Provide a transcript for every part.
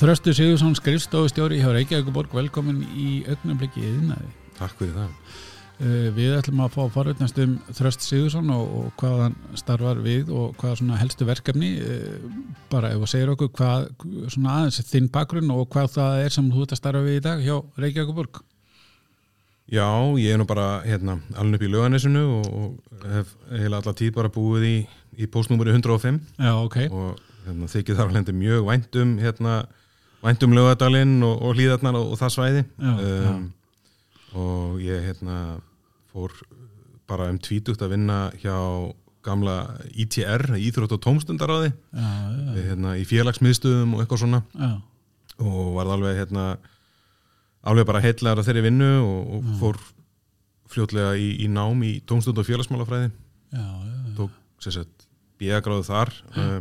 Þröstu Sigursson skrifstofustjóri hjá Reykjavíkuborg, velkomin í augnablikki yðnaði. Takk fyrir það. Uh, við ætlum að fá forveitnast um Þröst Sigursson og, og hvað hann starfar við og hvað svona helstu verkefni uh, bara ef þú segir okkur hvað svona aðeins þinn bakgrunn og hvað það er sem þú ert að starfa við í dag hjá Reykjavíkuborg Já, ég er nú bara hérna alveg upp í löganisinu og, og hef heila alla tíð bara búið í, í postnúmeri 105 Já, ok og hérna, þykir þar alveg mjög væntum hérna, væntum lögadalinn og, og hlýðarnar og, og það svæði. Já, um, og ég hérna fór bara um tvítugt að vinna hjá gamla ITR, Íþrótt og Tómstundaráði já, já, hérna, í félagsmiðstöðum og eitthvað svona. Já, og varð alveg hérna alveg bara heitlegar á þeirri vinnu og, og fór fljótlega í, í nám í tómstund og félagsmálafræði. Já, já, tók sagt bíagráðu þar. Uh,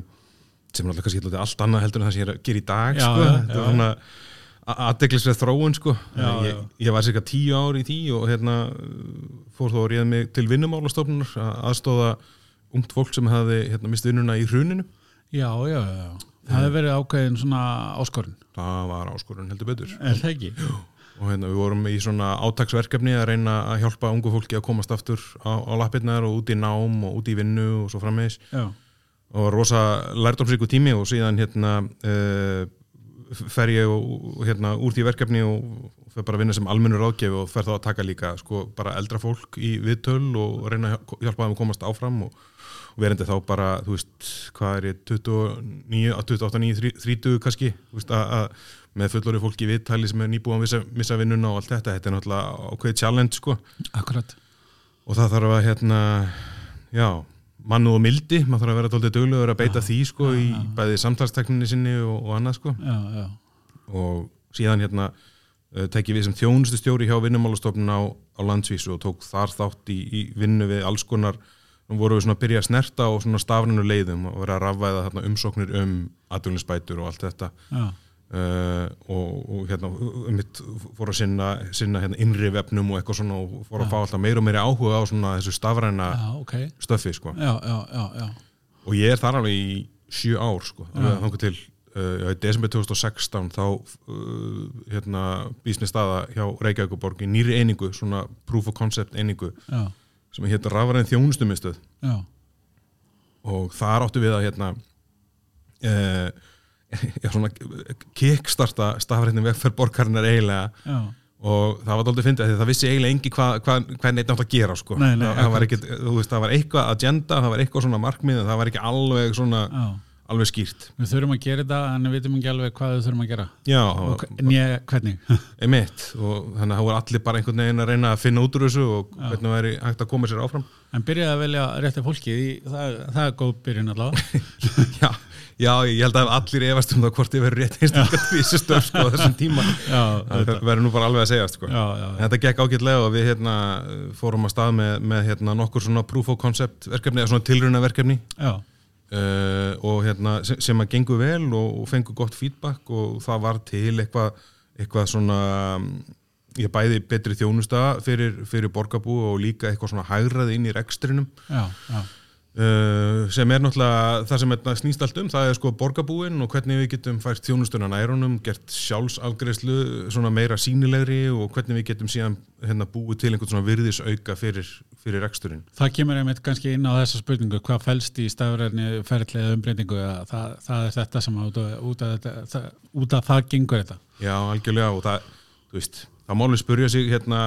sem er alltaf kannski alltaf allt annað heldur en það sem ég er að gera í dag Já, sko. já, þetta er svona aðdeglisveð þróun sko. Já, ég, já. ég var cirka tíu ár í því og hérna fór þó að ríða mig til vinnumálastofnunar að aðstóða ungt fólk sem hafði hérna, mist vinnuna í hruninu já, já, já. Það hefur verið ákveðin svona áskorun það var áskorun heldur betur Er það ekki? og hérna við vorum í svona átaksverkefni að reyna að hjálpa ungu fólki að komast aftur á, á lappirnar og út í nám og út í vinnu og svo frammeðis Já, og rosa lærdomsríku tími og síðan hérna uh, fer ég og, hérna úr því verkefni og fer bara að vinna sem almennur ráðgjöf og fer þá að taka líka sko bara eldra fólk í viðtöl og reyna að hjálpa þeim að komast áfram og, og verandi þá bara, þú veist, hvað er ég 29, 28, 9, 30 kannski, þú veist, að, að með fullorið fólki í viðtæli sem er nýbúið að missa, missa vinnuna og allt þetta, þetta er náttúrulega ákveðið challenge sko. Akkurat. Og það þarf að hérna já, mannu og mildi maður þarf að vera tóltið duglegur að beita því sko í bæði samtalstekninni sinni og, og annað sko. Já, já, og síðan hérna uh, tekið við sem þjónustu stjóri hjá vinnumálastofnun á, á landsvísu og tók þar þátt í, í vinnu við alls konar nú vorum við svona að byrja að snerta á svona stafrinu leiðum og vera að rafvæða þarna umsóknir um atvinninsbætur og allt þetta. Já, uh, og, og hérna um mitt fór að sinna, sinna hérna innri vefnum og eitthvað svona og fór að fá alltaf meira og meira áhuga á svona þessu stafræna já, ok. stöffi sko. Já, já, já, já. Og ég er þar alveg í sjö ár sko, þangur til uh, já, í desember 2016 þá uh, hérna býst mér staða hjá Reykjavíkuborg í nýri einingu svona proof of concept einingu Já, sem hérna rafræðin þjónustumistuð já, og þar áttu við að hérna já, svona kickstarta stafræðin vegferð borgarinnar eiginlega. Já. Og það var doldið fyndið því að það vissi eiginlega engi hvað hva, hva neitt nátt að gera sko. Nei, nei, það, var ekki, veist, það var eitthvað agenda, það var eitthvað svona markmið það var ekki alveg svona Já, alveg skýrt. Við þurfum að gera þetta en við veitum ekki alveg hvað við þurfum að gera. Já, og nýja hvernig? Emitt og þannig að það voru allir bara einhvern veginn að reyna að finna út úr þessu og hvernig væri hægt að koma sér áfram. En byrjaði að velja rétti fólki í, það, það er góð byrjun allavega. Já, já, ég held að allir efast um það hvort ég verður rétt einstaklega þessu stöf sko þessum tíma Já, það verður nú bara alveg að segja sko. Já, já, Þetta gekk ágætlega og við hérna fórum að stað með, með hérna nokkur svona proof of concept verkefni eða svona tilruna verkefni já, uh, og hérna sem, sem að gengu vel og, og fengu gott feedback og það var til eitthvað eitthvað svona um, ég bæði betri þjónusta fyrir, fyrir borgarbú og líka eitthvað svona hægraði inn í rekstrinum. Já, já, uh, sem er náttúrulega það sem þetta snýst allt um, það er sko borgarbúin og hvernig við getum fært þjónustuna nærunum gert sjálfsafgreðslu svona meira sínilegri og hvernig við getum síðan hérna búið til einhvern svona virðisauka fyrir, fyrir reksturinn. Það kemur einmitt kannski inn á þessa spurningu hvað fælst í stafræðinni ferðlega umbreytingu? Það, það er þetta sem út af, út af, þetta, það, út af það gengur þetta. Já, algjörlega og það, þú veist, það máli spurja sig hérna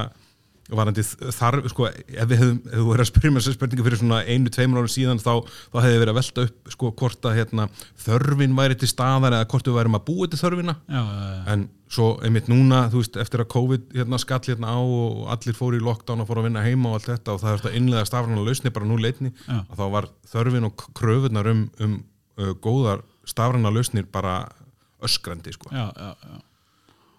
varandi þarf, sko, ef við hefum, ef þú verið að spyrja mér þessi spurningu fyrir svona einu, tveimur árum síðan þá, þá hefði verið að velta upp, sko, hvort að hérna, þörfin væri til staðar eða hvort við værim að búa til þörfina. Já, já, já, en svo einmitt núna, þú veist, eftir að COVID hérna skall hérna á og allir fóru í lockdown og fóru að vinna heima og allt þetta og það er þetta innlega stafræna lausni bara nú leitni að þá var þörfin og kröfunar um, um uh, góðar stafræna lausnir bara öskrandi, sko. Já, já, já.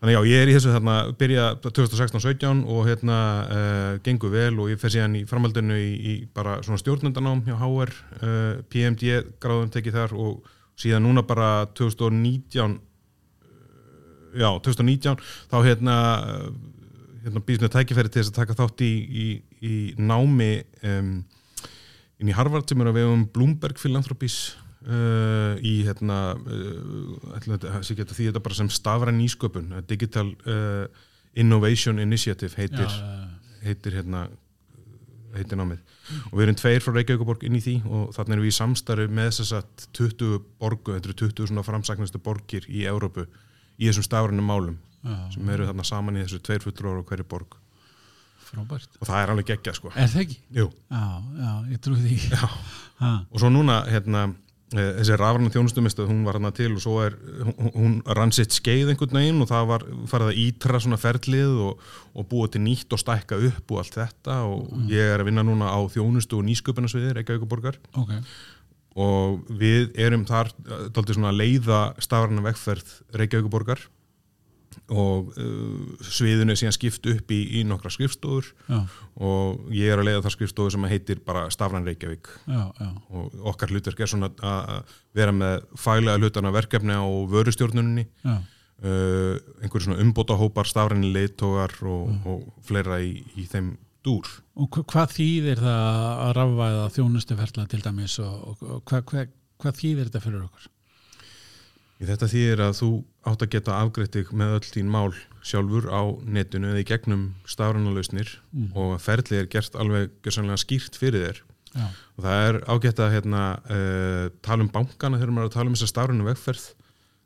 Þannig já, ég er í þessu þarna, byrja 2016-17 og hérna uh, gengur vel og ég fer síðan í framhaldinu í, í bara svona stjórnundanám hjá HR, uh, PMD gráðum tekið þar og síðan núna bara 2019 uh, já, 2019 þá hérna, hérna býðst með tækifæri til þess að taka þátt í, í, í námi um, inn í Harvard sem er að við um Bloomberg Philanthropies uh, í hérna uh, ætla geta því þetta bara sem stafræn nýsköpun. Digital uh, Innovation Initiative heitir, já, heitir hérna heitir námið. Og við erum tveir frá Reykjavíkuborg inn í því og þannig erum við í samstarfi með þess að 20 borgu, þetta eru 20 svona framsagnastu borgir í Evrópu í þessum stafrænum málum já, sem eru þarna saman í þessu tveir fullur á hverju borg. Frábært. Og það er alveg geggjað sko. Er það ekki? Jú. Já, já, ég trúi því. Og svo núna hérna þessi rafræna þjónustumistöð, hún var hérna til og svo er, hún, hún rann sitt skeið einhvern veginn og það var farið að ítra svona ferlið og, og búa til nýtt og stækka upp og allt þetta og ég er að vinna núna á þjónustu og nýsköpunarsviði Reykjavíkuborgar Ok, og við erum þar eh, dálítið svona að leiða stafræna vegferð Reykjavíkuborgar og uh, sviðinu er síðan skipt upp í, í nokkra skrifstofur já, og ég er að leiða það skrifstofu sem heitir bara Stafræn Reykjavík. Já, já. Og okkar hlutverk er svona að vera með faglega hlutana verkefni á vörustjórnunni uh, einhverju svona umbótahópar, stafræni leitógar og, og fleira í, í þeim dúr. Og hva- hvað þýðir það að rafvæða þjónustuferla til dæmis og, og, og hvað, hvað, hvað þýðir þetta fyrir okkur? Í þetta þýðir að þú átt að geta afgreitt þig með öll þín mál sjálfur á netinu eða í gegnum stafræna lausnir Mm. og ferlið er gert alveg skýrt fyrir þér. Já, og það er ágætt að hérna, uh, tala um bankana þegar maður er að tala um þessa stafrænu vegferð.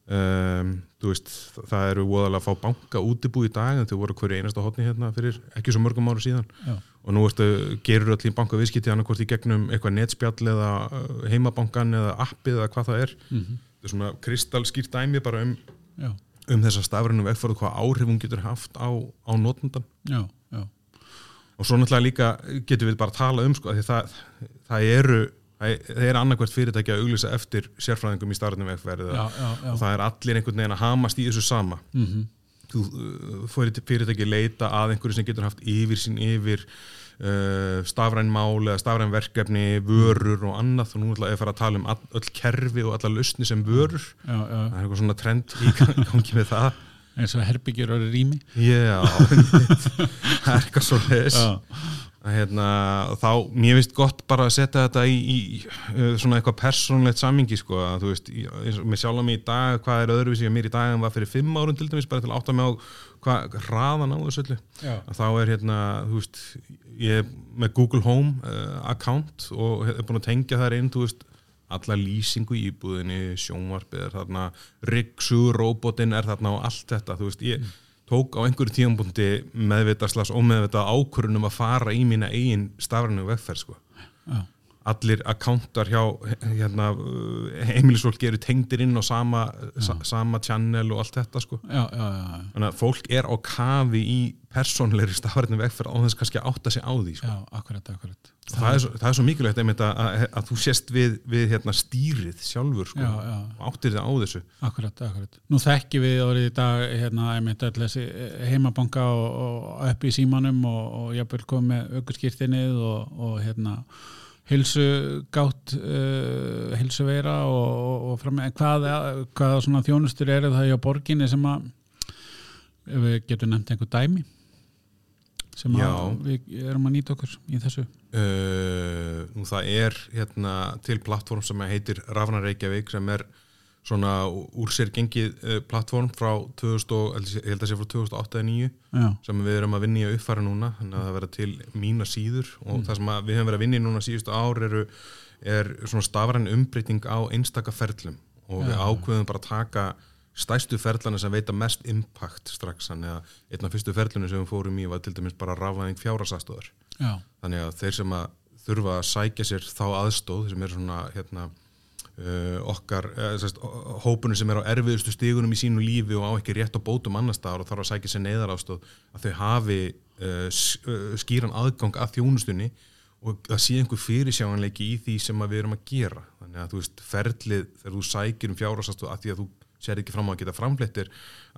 Um, veist, það eru voðalega að fá banka útibú í dag en þau voru hverju einasta hotni hérna fyrir ekki svo mörgum ára síðan. Já, og nú ertu, gerur öll í banka viðskipti annarkvort í gegnum eitthvað netspjall eða uh, heimabankan eða appið eða hvað það er. Mm er svona kristalskýrt dæmi bara um, um þessa stafrænu vegferð og hvað áhrif hún getur haft á, á notendan já, já, og svo náttúrulega líka getum við bara að tala um sko, það, það eru það er annarkvært fyrirtæki að auglýsa eftir sérfræðingum í já, já. og það er allir einhvern veginn að hamast í þessu sama. Mm þú uh, fyrir fyrirtæki leita að einhverju sem getur haft yfir sín yfir uh, stafræn mál eða stafræn verkefni, vörur og annað. Og nú ætla ég að fara að tala um all, öll kerfi og alla lausni sem vörur. Já, já, það er eitthvað svona trend í gangi með það. Eins og herbyggjur orðið rými. Já, það er eitthvað svo að hérna, þá, mér finnst gott bara að setja þetta í, í uh, svona eitthvað persónlegt samingi sko, að þú veist, með sjálf mig í dag hvað er öðruvísi að mér í dag en var fyrir fimm árum til dæmis, bara til að átta mig á hvað hraðan á þessu öllu, að þá er hérna, þú veist, ég er með Google Home uh, account og er búin að tengja þar inn, þú veist alla lýsingu í íbúðinni, sjónvarpið er þarna, Riksu, robotin er þarna og allt þetta, þú veist, ég tók á einhverju tíðanbúndi meðvitaðslas og meðvitað ákvörunum að fara í mína eigin stafrænu vegferð, sko. Já, allir akkántar hjá hérna, heimilisfólk eru tengdir inn á sama, sa, sama channel og allt þetta sko. já, já, já, Þannig að fólk er á kafi í persónlegri stafræðinu vegferð á þess kannski að átta sig á því sko. já, akkurat, akkurat það, er svo, það er svo mikilvægt einmitt að, að, að þú sést við, við hérna, stýrið sjálfur sko, Já, já. og áttir þið á þessu Akkurat. Nú þekki við orðið í dag hérna, einmitt öll þessi heimabanka og, og upp í símanum og, og jafnvel komið með aukurskýrtinnið og, og hérna hilsugátt uh, hilsuveira og, og, og fram, hvað, hvað svona þjónustur eru það hjá borginni sem að við getum nefnt einhver dæmi sem að við erum að nýta okkur í þessu? Uh, nú það er hérna, til plattform sem heitir Rafna Reykjavík sem er svona úr sér gengið uh, plattform frá 2000, og- ég held að sé frá 2008 eða 9 Já, sem við erum að vinna í að uppfæra núna. Þannig að það verða til mína síður. Og það sem við höfum verið að vinna í núna síðustu ár eru, er svona stafræn umbreyting á einstaka ferlum. Og við Já. ákveðum bara að taka stæstu ferlana sem veita mest impact strax, þannig að einn af fyrstu ferlunum sem við fórum í var til dæmis bara rafvæðing fjárasastöðar já, þannig að þeir sem að þurfa að sækja sér þá aðstóð sem er svona hérna okkar, uh, sérst, hópunum sem er á erfiðustu stígunum í sínu lífi og á ekki rétt á bótum annar staðar og þarf að sækja sér neyðarástóð að þau hafi uh, skýran aðgang að þjónustunni og að sé einhver fyrirsjáanleiki í því sem við erum að gera. Þannig að þú veist, ferlið þegar þú sækir um fjárhásastóð að því að þú sér ekki fram á að geta framflettir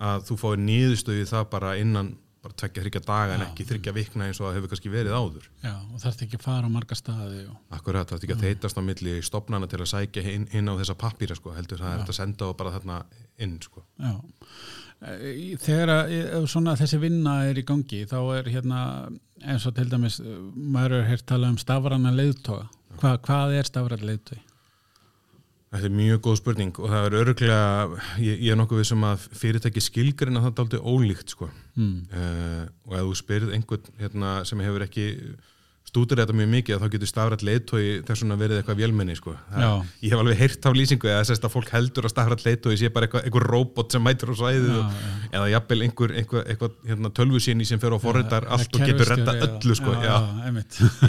að þú fáir niðurstöði það bara innan bara tvekja þryggja daga en Já. ekki þryggja vikna eins og það hefur kannski verið áður já, og þarf ekki að fara á marga staði og, Akkurat, er ekki að þeitast á milli stopnana til að sækja inn, inn á þessa pappýra sko, heldur það er hægt að senda og bara þarna inn sko. Já, þegar að, svona þessi vinna er í gangi þá er hérna eins og til dæmis eh, maður er hér talað um stafræna leiðtoga Hva, hvað er stafræna leiðtogi? Þetta er mjög góð spurning og það er öruglega, ég, ég er nokkuð við sem að fyrirtæki skilgurinn að það er aldrei ólíkt sko. mm. uh, og ef þú spyrð einhvern hérna, sem hefur ekki stúdur þetta mjög mikið að þá getur stafrætt leiðtói þess að verið eitthvað vélmenni sko. Það, ég hef alveg heyrt á lýsingu eða þess að fólk heldur að stafrætt leiðtói sé bara eitthvað, eitthvað robot sem mætur á svæðið Já, og, já. eða jafnvel einhver, einhver, eitthvað hérna, tölvusíni sem fer og forritar Já, allt og getur kerfisstjóri, öllu sko. já,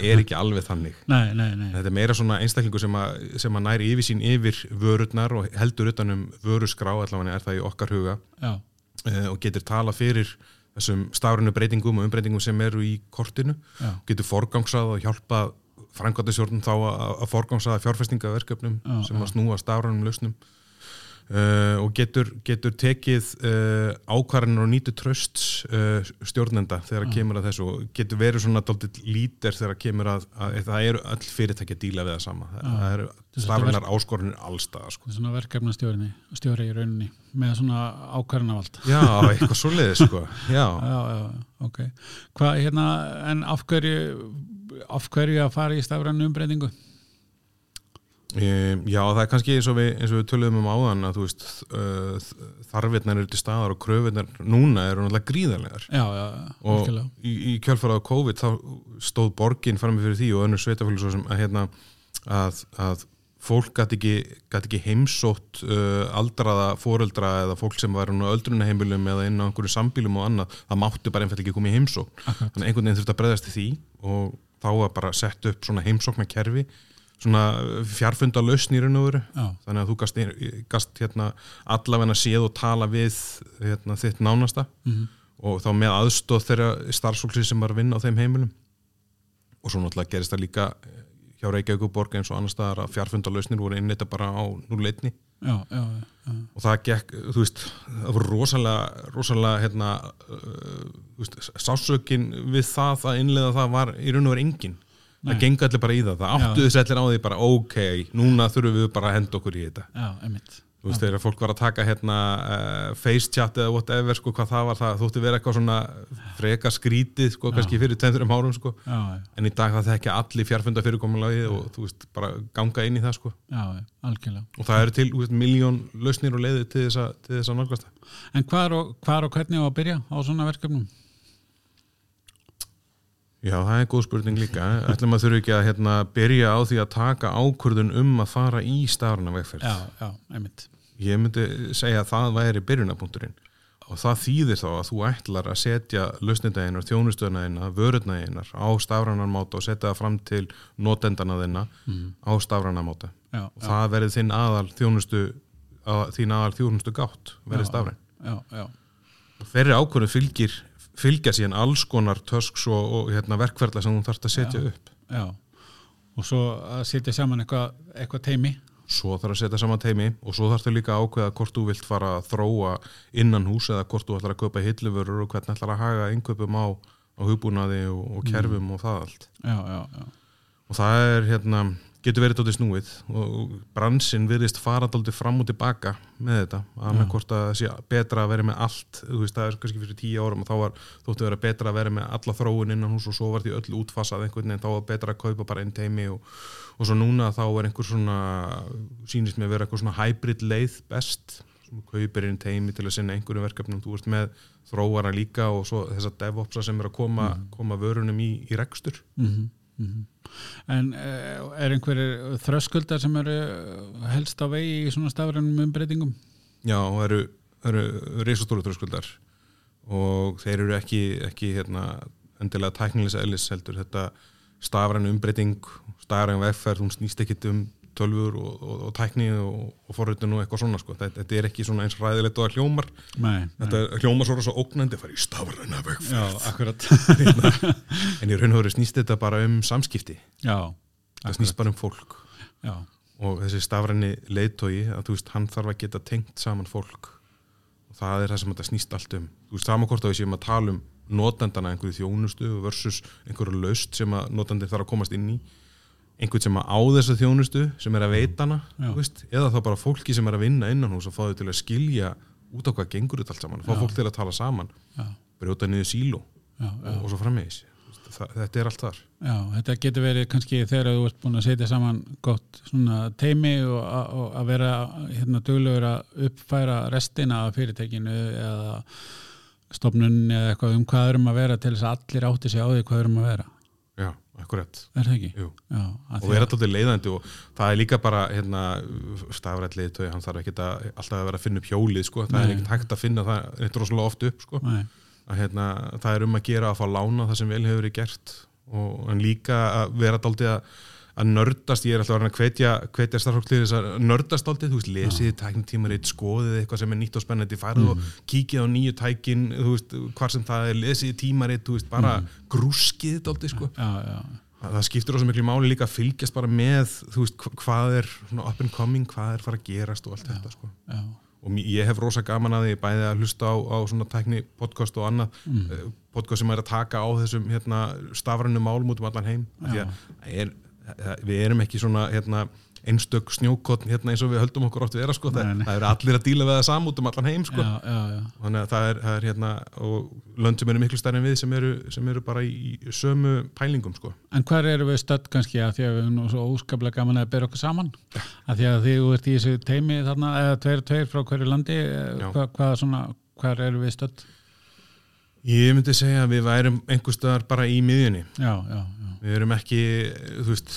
er ekki alveg þannig nei, nei, nei Þetta er meira svona einstaklingu sem að, sem að næri yfir sín yfir vörurnar og heldur utanum vöruskrá allavega er það í okkar huga uh, og getur tala fyrir þessum stafrinu breytingum og umbreytingum sem eru í kortinu. Já, getur forgangsað og hjálpa frangvættisjórnum þá að, að forgangsaða fjárfestingaverkefnum Já, sem að snúa stafrænum lausnum uh, og getur, getur tekið uh, ákvarðanir og nýtu trösts uh, stjórnenda þegar Já. kemur að þessu og getur verið svona dálítið lítir þegar kemur að, að það eru öll fyrirtæki að díla við það sama það, það eru Þetta stafrænar áskorunir allstað sko. svona verkefnastjóri stjóri í rauninni með svona ákvarðanavald Já, eitthvað svoleiðis sko. Já, já, já, ok hvað hérna, en af hverju af hverju að fara í stafrænu umbreytingu Um, já, það er kannski eins og við, eins og við töluðum um áðan að veist uh, þarfirnar eru til staðar og kröfinnar núna eru náttúrulega gríðarlegar. Já, já, og í, í kjölfarað COVID þá stóð borgin fram með fyrir því og önnur sveitafélag svo sem að, hérna, að, að fólk gæti ekki, ekki heimsótt uh, aldraða foreldra eða fólk sem var á öldrunaheimilum eða inn á einhverju sambílum og annað, það máttu bara einfall ekki koma í heimsókn. Akkurat. þannig einhvern veginn þurfti að breyðast til því og þá var bara sett upp svona heimsóknarkerfi svona fjarfunda lausn í raun og veru. Já, þannig að þú gast, gast hérna, allavegna séð og tala við hérna, þitt nánasta mhm, og þá með aðstóð þeirra starfsfólksins sem var að vinna á þeim heimilum. Og svo náttúrulega gerist það líka eh, hjá Reykjavík borg eins og annars staðar að fjarfundalausnir voru innleita bara á núleitni já, já, já, og það gekk, þú veist það voru rosalega, rosalega hérna, uh, veist, sásökin við það að innlega það var í raun og veru engin. Nei. Það gengur allir bara í það, það áttuðu sér allir á því bara ok, núna þurfum við bara að henda okkur í þetta. Já, einmitt. Þú veist, þegar fólk var að taka hérna uh, facechat eða whatever, sko, hvað það var það þótti vera eitthvað svona freka skrítið sko, kannski fyrir tendurum árum, sko. Já, já, en í dag það þekki allir fjárfunda fyrirkomulagi og þú veist, bara ganga inn í það, sko. Já, já, algjörlega. Og það eru til, þú veist, miljón lausnir og leiði til þess að, þess nálgast það. En hvar og, hvar og hvernig á að byrja á svona verkefnum Já, það er góð spurning líka. Ætlum að þurfi ekki að hérna, byrja á því að taka ákvörðun um að fara í stafruna vegferð? Já, já, einmitt. Ég myndi segja að það væri byrjunapunkturinn og það þýðir þá að þú ætlar að setja lausnindæginar, þjónustöðnaðina, vörutnaðinar á stafranarmáta og setja það fram til notendana þinna á stafranarmáta og það verið þinn aðal þjónustu að, þín aðal þjónustu gátt verið Já. stafræn. já, já, og þeirri ákvörðun fylgir fylgja síðan alls konar tösks og, og hérna, verkferðla sem þú þarfst að setja Já. upp. já. Og svo að setja saman eitthvað eitthvað teimi svo þarf að setja saman teimi og svo þarfst þú líka að ákveða hvort þú vilt fara að þróa innan hús eða hvort þú ætlar að kaupa hilluvörur og hvernig ætlar að haga innkaupum á, á hugbúnaði og, og kerfum og það allt. Já, já, já, og það er hérna, getur verið dálítið snúið og bransin virðist fara dálítið fram og tilbaka með þetta. Að með hvort að sé betra að vera með allt þú veist það er kannski fyrir tíu árum og þá var þóttu vera betra að vera með alla þróun innan hús og svo var því öll útfasað einhvern veginn þá var betra að kaupa bara einn teimi og, og svo núna þá er einhver svona sýnist með að vera eitthvað svona hybrid leið best. Sem kaupir inn teimi til að sinna einhverjum verkefnum þú ert með þróara líka og svo þessar devopsa sem er að koma, koma vörunum í, í rekstur mhm, mhm. en eh, er einhverjir þröskuldar sem eru helst á vegi í svona stafrænum umbreytingum Já, og eru, eru reisastóru tröskuldar og þeir eru ekki, ekki hérna, endilega tæknilis eðlis heldur þetta stafræn umbreyting, stafræn vegferð, hún snýst ekkit um tölfur og, og, og tækni og, og forröndun og eitthvað svona sko. þetta, þetta er ekki eins ræðilegt og það hljómar. Nei, þetta hljómar svo svo ógnandi að fara í stafræna vegferð. Akkurat. En í raun og veru snýst þetta bara um samskipti. Já, það snýst bara um fólk. Já, og þessi stafræni leiðtogi að þú veist, hann þarf að geta tengt saman fólk. Og það er það sem þetta snýst allt um. Þú veist, saman hvort að við séum að tala um notendana einhverju þjónustu versus einhverju laust sem að notendin þarf að komast inn í einhvern sem á þessa þjónustu sem er að veita hana eða þá bara fólki sem er að vinna innan hús og fá þau til að skilja út á hvað gengur þetta allt saman, fá fólk til að tala saman já, brjóta niður síló já, og, og svo það, þetta er allt þar. Já, þetta getur verið kannski þegar þú ert búin að setja saman gott svona teimi og, og að vera hérna duglegur að uppfæra restina af fyrirtekinu eða stofnunni eða eitthvað um hvað erum að vera til þess að allir átti sig á því hvað erum að vera. Já, akkurat Er það ekki? Jú. Já, og vera alltaf leiðandi og það er líka bara hérna, stafrætlið tói, hann þarf ekki að alltaf að vera að finna upp hjólið sko. það Nei. er ekkert hægt að finna það eitt rosalega oft upp sko. Nei, að, hérna, það er um að gera að fá lána það sem vel hefur verið gert og, en líka að vera daldið að að nördast, ég er alltaf að að hvetja, hvetja starfsfólklið þess að nördast aldrei þú veist, lesið tæknitímarit, skoðið eitthvað sem er nýtt og spennandi, farið og kíkið á nýju tækin, þú veist, hvar sem það er lesið tímarit, þú veist, bara grúskið þetta aldrei, sko. Já, já, að það skiptir ósað miklu máli líka að fylgjast bara með þú veist hva- hvað er svona up and coming hvað er fara að gerast og allt þetta sko. já, og ég hef rosa gaman að því bæði að hlusta á, á svona tækni podcast og annað mm. podcast sem er að taka á þessum hérna, stafrænum málum út um allan heim að það er, það- við erum ekki svona hérna, einstök snjókotn hérna, eins og við höldum okkur oft vera sko. það, það eru allir að díla við það sam út um allan heim sko. já, já, já. þannig að það er, það er hérna og lönd sem eru miklu stærri en við sem eru, sem eru bara í sömu pælingum sko. En hver eru við stödd kannski að því að við erum svo óskaplega gaman að bera okkur saman að því að þið ert í þessu teimi þarna eða tveir tveir frá hverju landi eh, hvað, hvað svona, hver eru við stödd? Ég myndi segja að við værum einhver stöðar bara í miðjunni. Já, já, já, Við erum ekki, þú veist,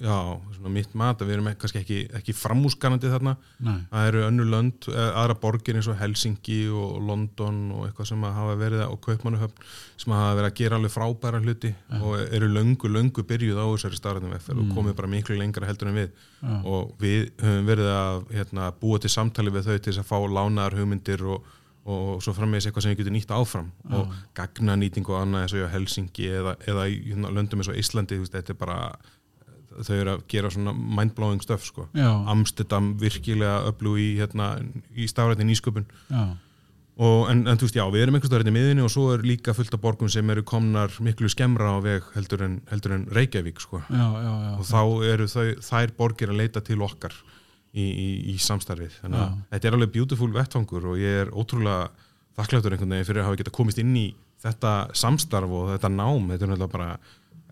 já, svona mitt mat, við erum ekki- kannski ekki, ekki framúskanandi þarna. nei, Það eru önnu lönd, eh, aðra borgir eins og Helsingi og London og eitthvað sem að hafa verið og Kaupmannahöfn sem hafa verið að gera alveg frábæra hluti og eru löngu, löngu byrjuð á þessari starfnum eftir og komið bara miklu lengra heldur en við Já. og við höfum verið að hérna, búa til samtali við þau til þess að fá lánaðar hugmyndir og, og svo frammeðis eitthvað sem við getum nýtt áfram. Og gagnanýting og annað eins og Helsingi eða, eða í hérna, löndum eins og Íslandi veist, þetta er bara þau eru að gera svona mindblowing stuff sko. já, Amsterdam virkilega öflug í, hérna, í stafrætni nýsköpun. Já, og, en, en þú veist, já, við erum einhvers staðar hérna í miðinni og svo er líka fullt af borgum sem eru komnar miklu skemmra á veg heldur en, heldur en Reykjavík sko. já, já, já, og þá eru þau, þær borgir að leita til okkar í, í, í samstarfið þannig að þetta er alveg beautiful vettfangur og ég er ótrúlega þakkláttur einhvern veginn fyrir að hafa geta komist inn í þetta samstarf og þetta nám þetta er náttúrulega bara,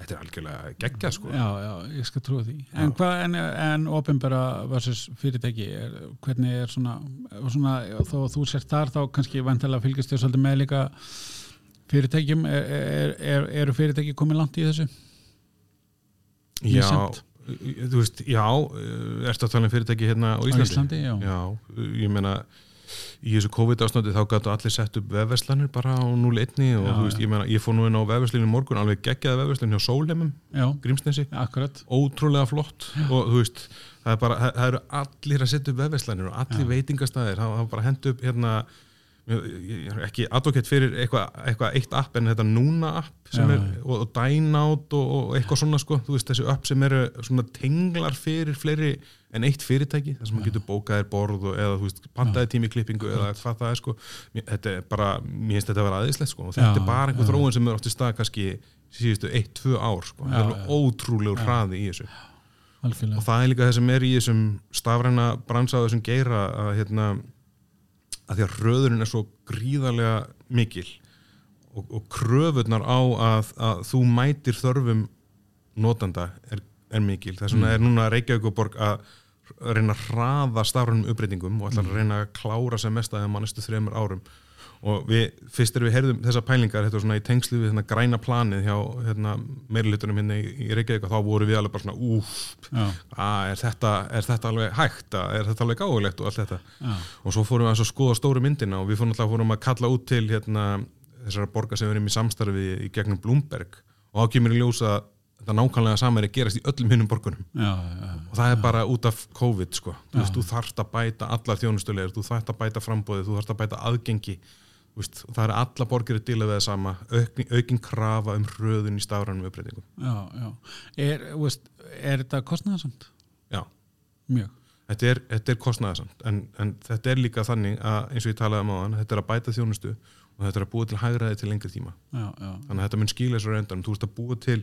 þetta er algjörlega geggja sko. já, já, ég skal trúa því en hvað, en, en ofinbæra versus fyrirtæki, er, hvernig er svona, svona þó að þú sért þar þá kannski vantilega fylgist þér svolítið með líka fyrirtækjum er, er, er, eru fyrirtæki komið langt í þessu? já, Misjafnt. Þú veist, já ertu að tala um fyrirtæki hérna á Á Íslandi? Íslandi, já. já, ég meina í þessu COVID-ástandi þá gætu allir sett upp vefverslanir bara á 0-1 og Já, þú veist, já. ég meina, ég fór nú inn á vefverslinu morgun, alveg geggjaði vefverslinu hjá Sólheimum, Já, Grímsnesi akkurat ótrúlega flott og þú veist það, er bara, það, það eru allir að setja upp vefverslanir og allir veitingastæðir, það var bara að henda upp hérna ég er ekki advocate fyrir eitthvað eitthva eitt app en þetta núna app sem er, og, og dine out og, og eitthvað svona sko, þú veist þessi app sem eru svona tenglar fyrir fleiri en eitt fyrirtæki, þar sem maður getur bókaðir borð og, eða þú veist, pantaði tími klippingu eða hvað það er sko, þetta er bara mér finnst þetta að vera aðeinslegt sko. Og þetta Já, er bara einhver já. þróun sem er átt í stað kannski síðustu eitt, tvö ár sko, það er ótrúlegur hraði í þessu. Algjörlega. Og það er líka það sem er í þessum stafræna bransa og þessum geira að hérna að því að röðurinn er svo gríðarlega mikil og, og kröfurnar á að, að þú mætir þörfum notanda er, er mikil. Þess vegna er núna Reykjavík og Borg að reyna að hraða stafrænum uppbreytingum og ætla að reyna að klára sem mest að þeim á næstu þreymur árum og við, fyrst er við heyrðum þessar pælingar þetta var svona í tengslu við hérna, græna planið hjá hérna, meirilutunum hérna í, í Reykjavík og þá voru við alveg bara svona úf Já, að er þetta, er þetta alveg hægt að, er þetta alveg gáðulegt og allt þetta? Já, og svo fórum við að skoða stóru myndina og við fórum alltaf að kalla út til hérna, þessara borga sem við erum í samstarfi í gegnum Bloomberg. Og þá kemur í ljósa þetta nákvæmlega saman er að gerast í öllum hinnum borgunum. Já, já, og það er bara út af COVID sko. þú, Já. veist, þú þarft að bæta allar þjónustulegir þú þarft að bæta frambóðið, þú þarft að bæta aðgengi og það er alla borgir að díla við það sama. Aukin, aukin krafa um hröðun í stafrænum uppbreytingum já, já. Er, þú veist, er þetta kostnæðasamt? Já, Mjög. Þetta er, þetta er kostnæðasamt en, en þetta er líka þannig að eins og ég talaði um áðan, þetta er að bæta þjónustu og þetta er að búa til hægraði til lengri tíma. Já, já, þannig að þetta mun skýla þessu reyndan þú ert að búa til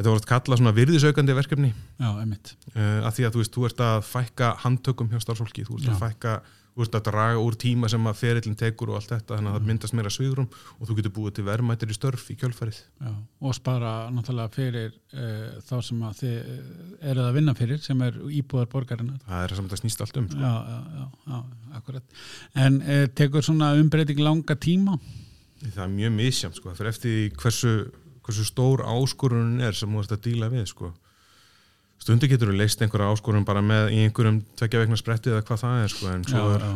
þetta voru að kalla svona virðisaukandi verkefni. Já, emitt uh, að því að þú veist, þú ert að fækka handtökum hjá starfsfólki, þú ert að fækka þú ert að draga úr tíma sem að ferillin tekur og allt þetta, þannig að það myndast meira svigrum og þú getur búið til verðmættir í störf í kjölfarið. Já, og spara náttúrulega fyrir uh, þá sem að þið uh, eruð að vinna fyrir sem er íbúðar borgarinnar. Það er það sem þetta snýst allt um sko. já, já, já, já, akkurat. En uh, tekur svona umbreyting langa tíma hversu, stór áskorun er sem þú ert að díla við sko. stundu getur þú leist einhverja áskorun bara með í einhverjum tvekja vegna spretti eða hvað það er sko, en svo er já,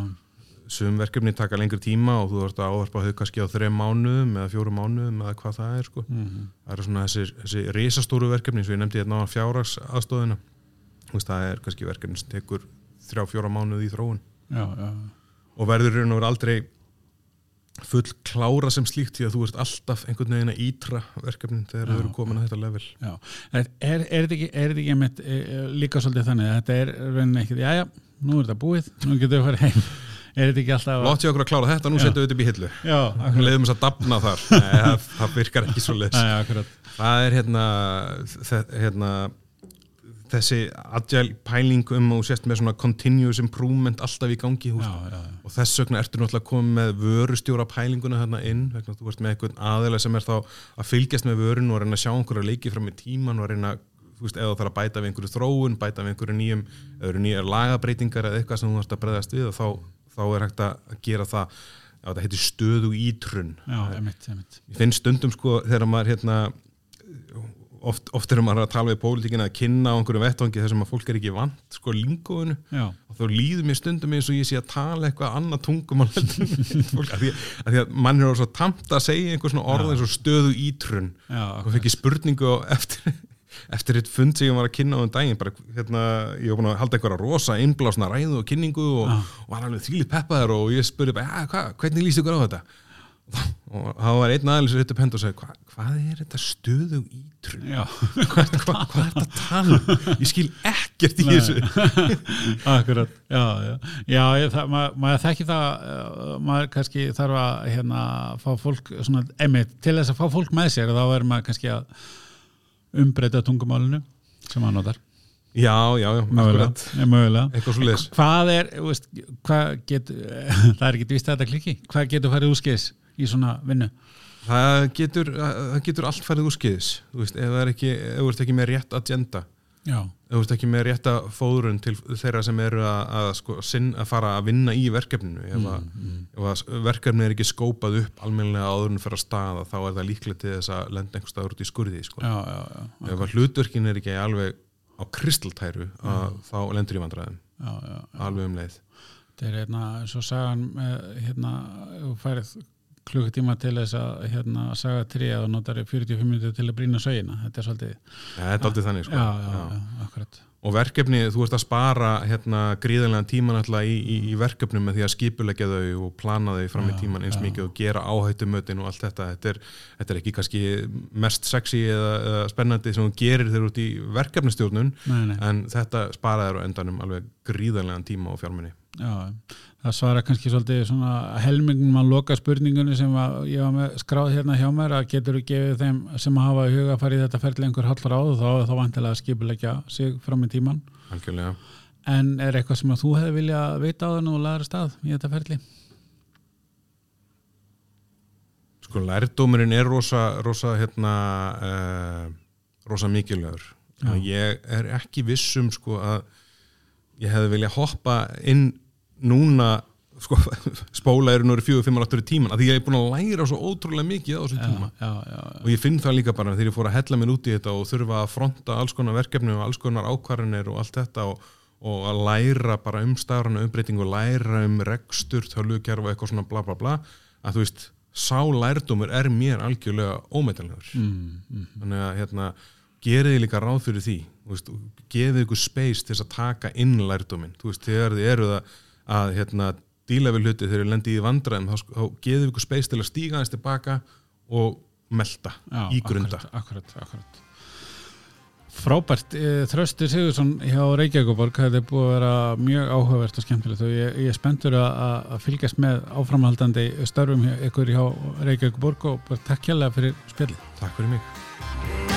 sum verkefni taka lengri tíma og þú ert að ávarpa þau kannski á þreim mánuðum eða fjórum mánuðum eða hvað það er sko. mhm, það eru svona þessi, þessi risastóru verkefni og ég nefndi hérna á fjárrags veist, það er kannski verkefni sem tekur þrjá fjóra mánuði í þróun. Já, já, og verður raun og veru aldrei full klára sem slíkt því að þú ert alltaf einhvern veginn að ítra verkefnin þegar þau eru komin að þetta level. Já. Er, er, er þetta ekki, er ekki einmitt, e, e, líka svolítið þannig að þetta er rauninni ekkert, já, já, nú er þetta búið nú getur við að fara heim. Er þetta ekki alltaf Látt ég okkur að klára þetta, nú setjum við þetta upp í hillu. Akkurat, leiðum þess að dafna þar. Nei, það, það virkar ekki svo akkurat. það er hérna, hérna þessi agile pæling um og sést með svona continuous improvement alltaf í gangi já, já, já. og þess vegna ertu náttúrulega komið með vörustjóra pælinguna hérna inn vegna þú ert með einhvern aðeila sem er þá að fylgjast með vörun og reyna að sjá einhverja leiki fram í tíman og reyna veist, eða þarf að bæta við einhverju þróun bæta við einhverju nýjum, eða eru nýjar lagabreitingar eða eitthvað sem þú ert að breyðast við og þá, þá er hægt að gera það. Það heitir stöðu ítrun. Ég finn stundum sko þegar maður hérna oft, oft er maður að tala við pólitíkina að kynna á einhverju vettvangi sem að fólk er ekki vant sko lingóinu og þá líður mér stundum eins og ég sé að tala eitthvað annað tungum að því, að að mann er svo tamt að segja einhver svona orð eins og stöðu ítrun. Já, og fekk ég spurningu eftir eftir eitt fund sem ég var að kynna á um daginn bara, hérna, ég var búin að halda einhverja rosa innblásna ræðu og kynningu og, Já. og var alveg þvílið peppaður og ég spurði bara, ja, hva, hvernig líst ykkur á þetta og það var einn aðeins hitt upp hend og sagði, hva, hvað er þetta stöðu já, hvað, hvað, hvað er þetta tala um? ég skil ekkert í Nei. þessu. Akkurat. Já, já, já ég, það, maður, maður þekki það uh, maður kannski þarf að hérna, fá fólk svona, einmitt, til þess að fá fólk með sér þá er maður kannski að umbreyta tungumálinu sem maður notar. Já, já, já, mögulega, eitthvað svo leiðis hvað er, veist, hvað getur það er ekki vist að þetta klikki hvað getur farið úrskis í svona vinnu. Það getur, það getur allt farið úr skeiðis ef það er ekki, ef þú ert ekki með rétt agenda. Já, ef þú ert ekki með rétta fóðrun til þeirra sem eru að, að, sko, að fara að vinna í verkefninu. Ef, að, mm, ef að verkefni er ekki skópað upp almennilega áður en fyrir að staða þá er það líklega til þess að lenda einhver staður út í skurði sko. já, já, já, ef að hlutverkin er ekki alveg á kristaltæru þá lendur í vandræðum. Já, já, já. alveg um leið. Þetta er hérna, svo sagan með, hérna, þú færið klukkutíma til þess að hérna, saga trí að þú notar í 45 minúti til að brýna sögina, þetta er svolítið ja, þetta er þannig sko. já, já, já, og verkefni, þú ert að spara hérna, gríðarlega tíman alltaf í, í, í verkefnum með því að skipulegja þau og plana þau fram í tíman eins mikið og gera áhættumötin og allt þetta. Þetta er, þetta er ekki kannski mest sexy eða, eða spennandi sem þú gerir þegar út í verkefnistjórnun nei, nei, en þetta sparaður á endanum alveg gríðarlegan tíma og fjármunni já, það svara kannski svolítið svona helmingum að loka spurningunni sem að ég var með skráð hérna hjá mér að getur þú gefið þeim sem hafa í huga að fara í þetta ferli einhver hallur áður þá er þá vantilega að skipulegja sig fram í tíman algjörlega. En er eitthvað sem að þú hefði viljað vita á þennu og laður stað í þetta ferli? sko lærdómurinn er rosa, rosa hérna uh, rosa að ég er ekki vissum sko að ég hefði viljað hoppa inn núna sko, spóla eru nú fjögur, fimmar áttur í tíman að því ég er búin að læra svo ótrúlega mikið á þessum tíma. já, já, já, og ég finn það líka bara þegar ég fór að hella mér út í þetta og þurfa að fronta alls konar verkefni og alls konar ákvarðanir og allt þetta og, og að læra bara um stafrana umbreyting og læra um rekstur, tölvugjörf og eitthvað svona bla bla bla að þú veist, sá lærdómur er mér algjörlega ómetanlegur. Mm, mm, þannig að hérna gerið þið líka ráð fyrir því gefið ykkur space til að taka inn lærdóminn, þú veist, þegar þið eruð að, að hérna, díla við hluti þegar þið lendið í vandræðum, þá, þá gefið ykkur space til að stíga aðeins tilbaka og melta, já, ígrunda akkurat, akkurat, akkurat. Frábært, eh, Þröstur Sigursson hjá Reykjavíkuborg, þetta er búið að vera mjög áhugavert og skemmtilegt og ég, ég er spenntur að, fylgjast með áframhaldandi störfum hjá, ykkur hjá Reykjavíkuborg og bara takk hjálpa fyrir spjallið. Takk fyrir mig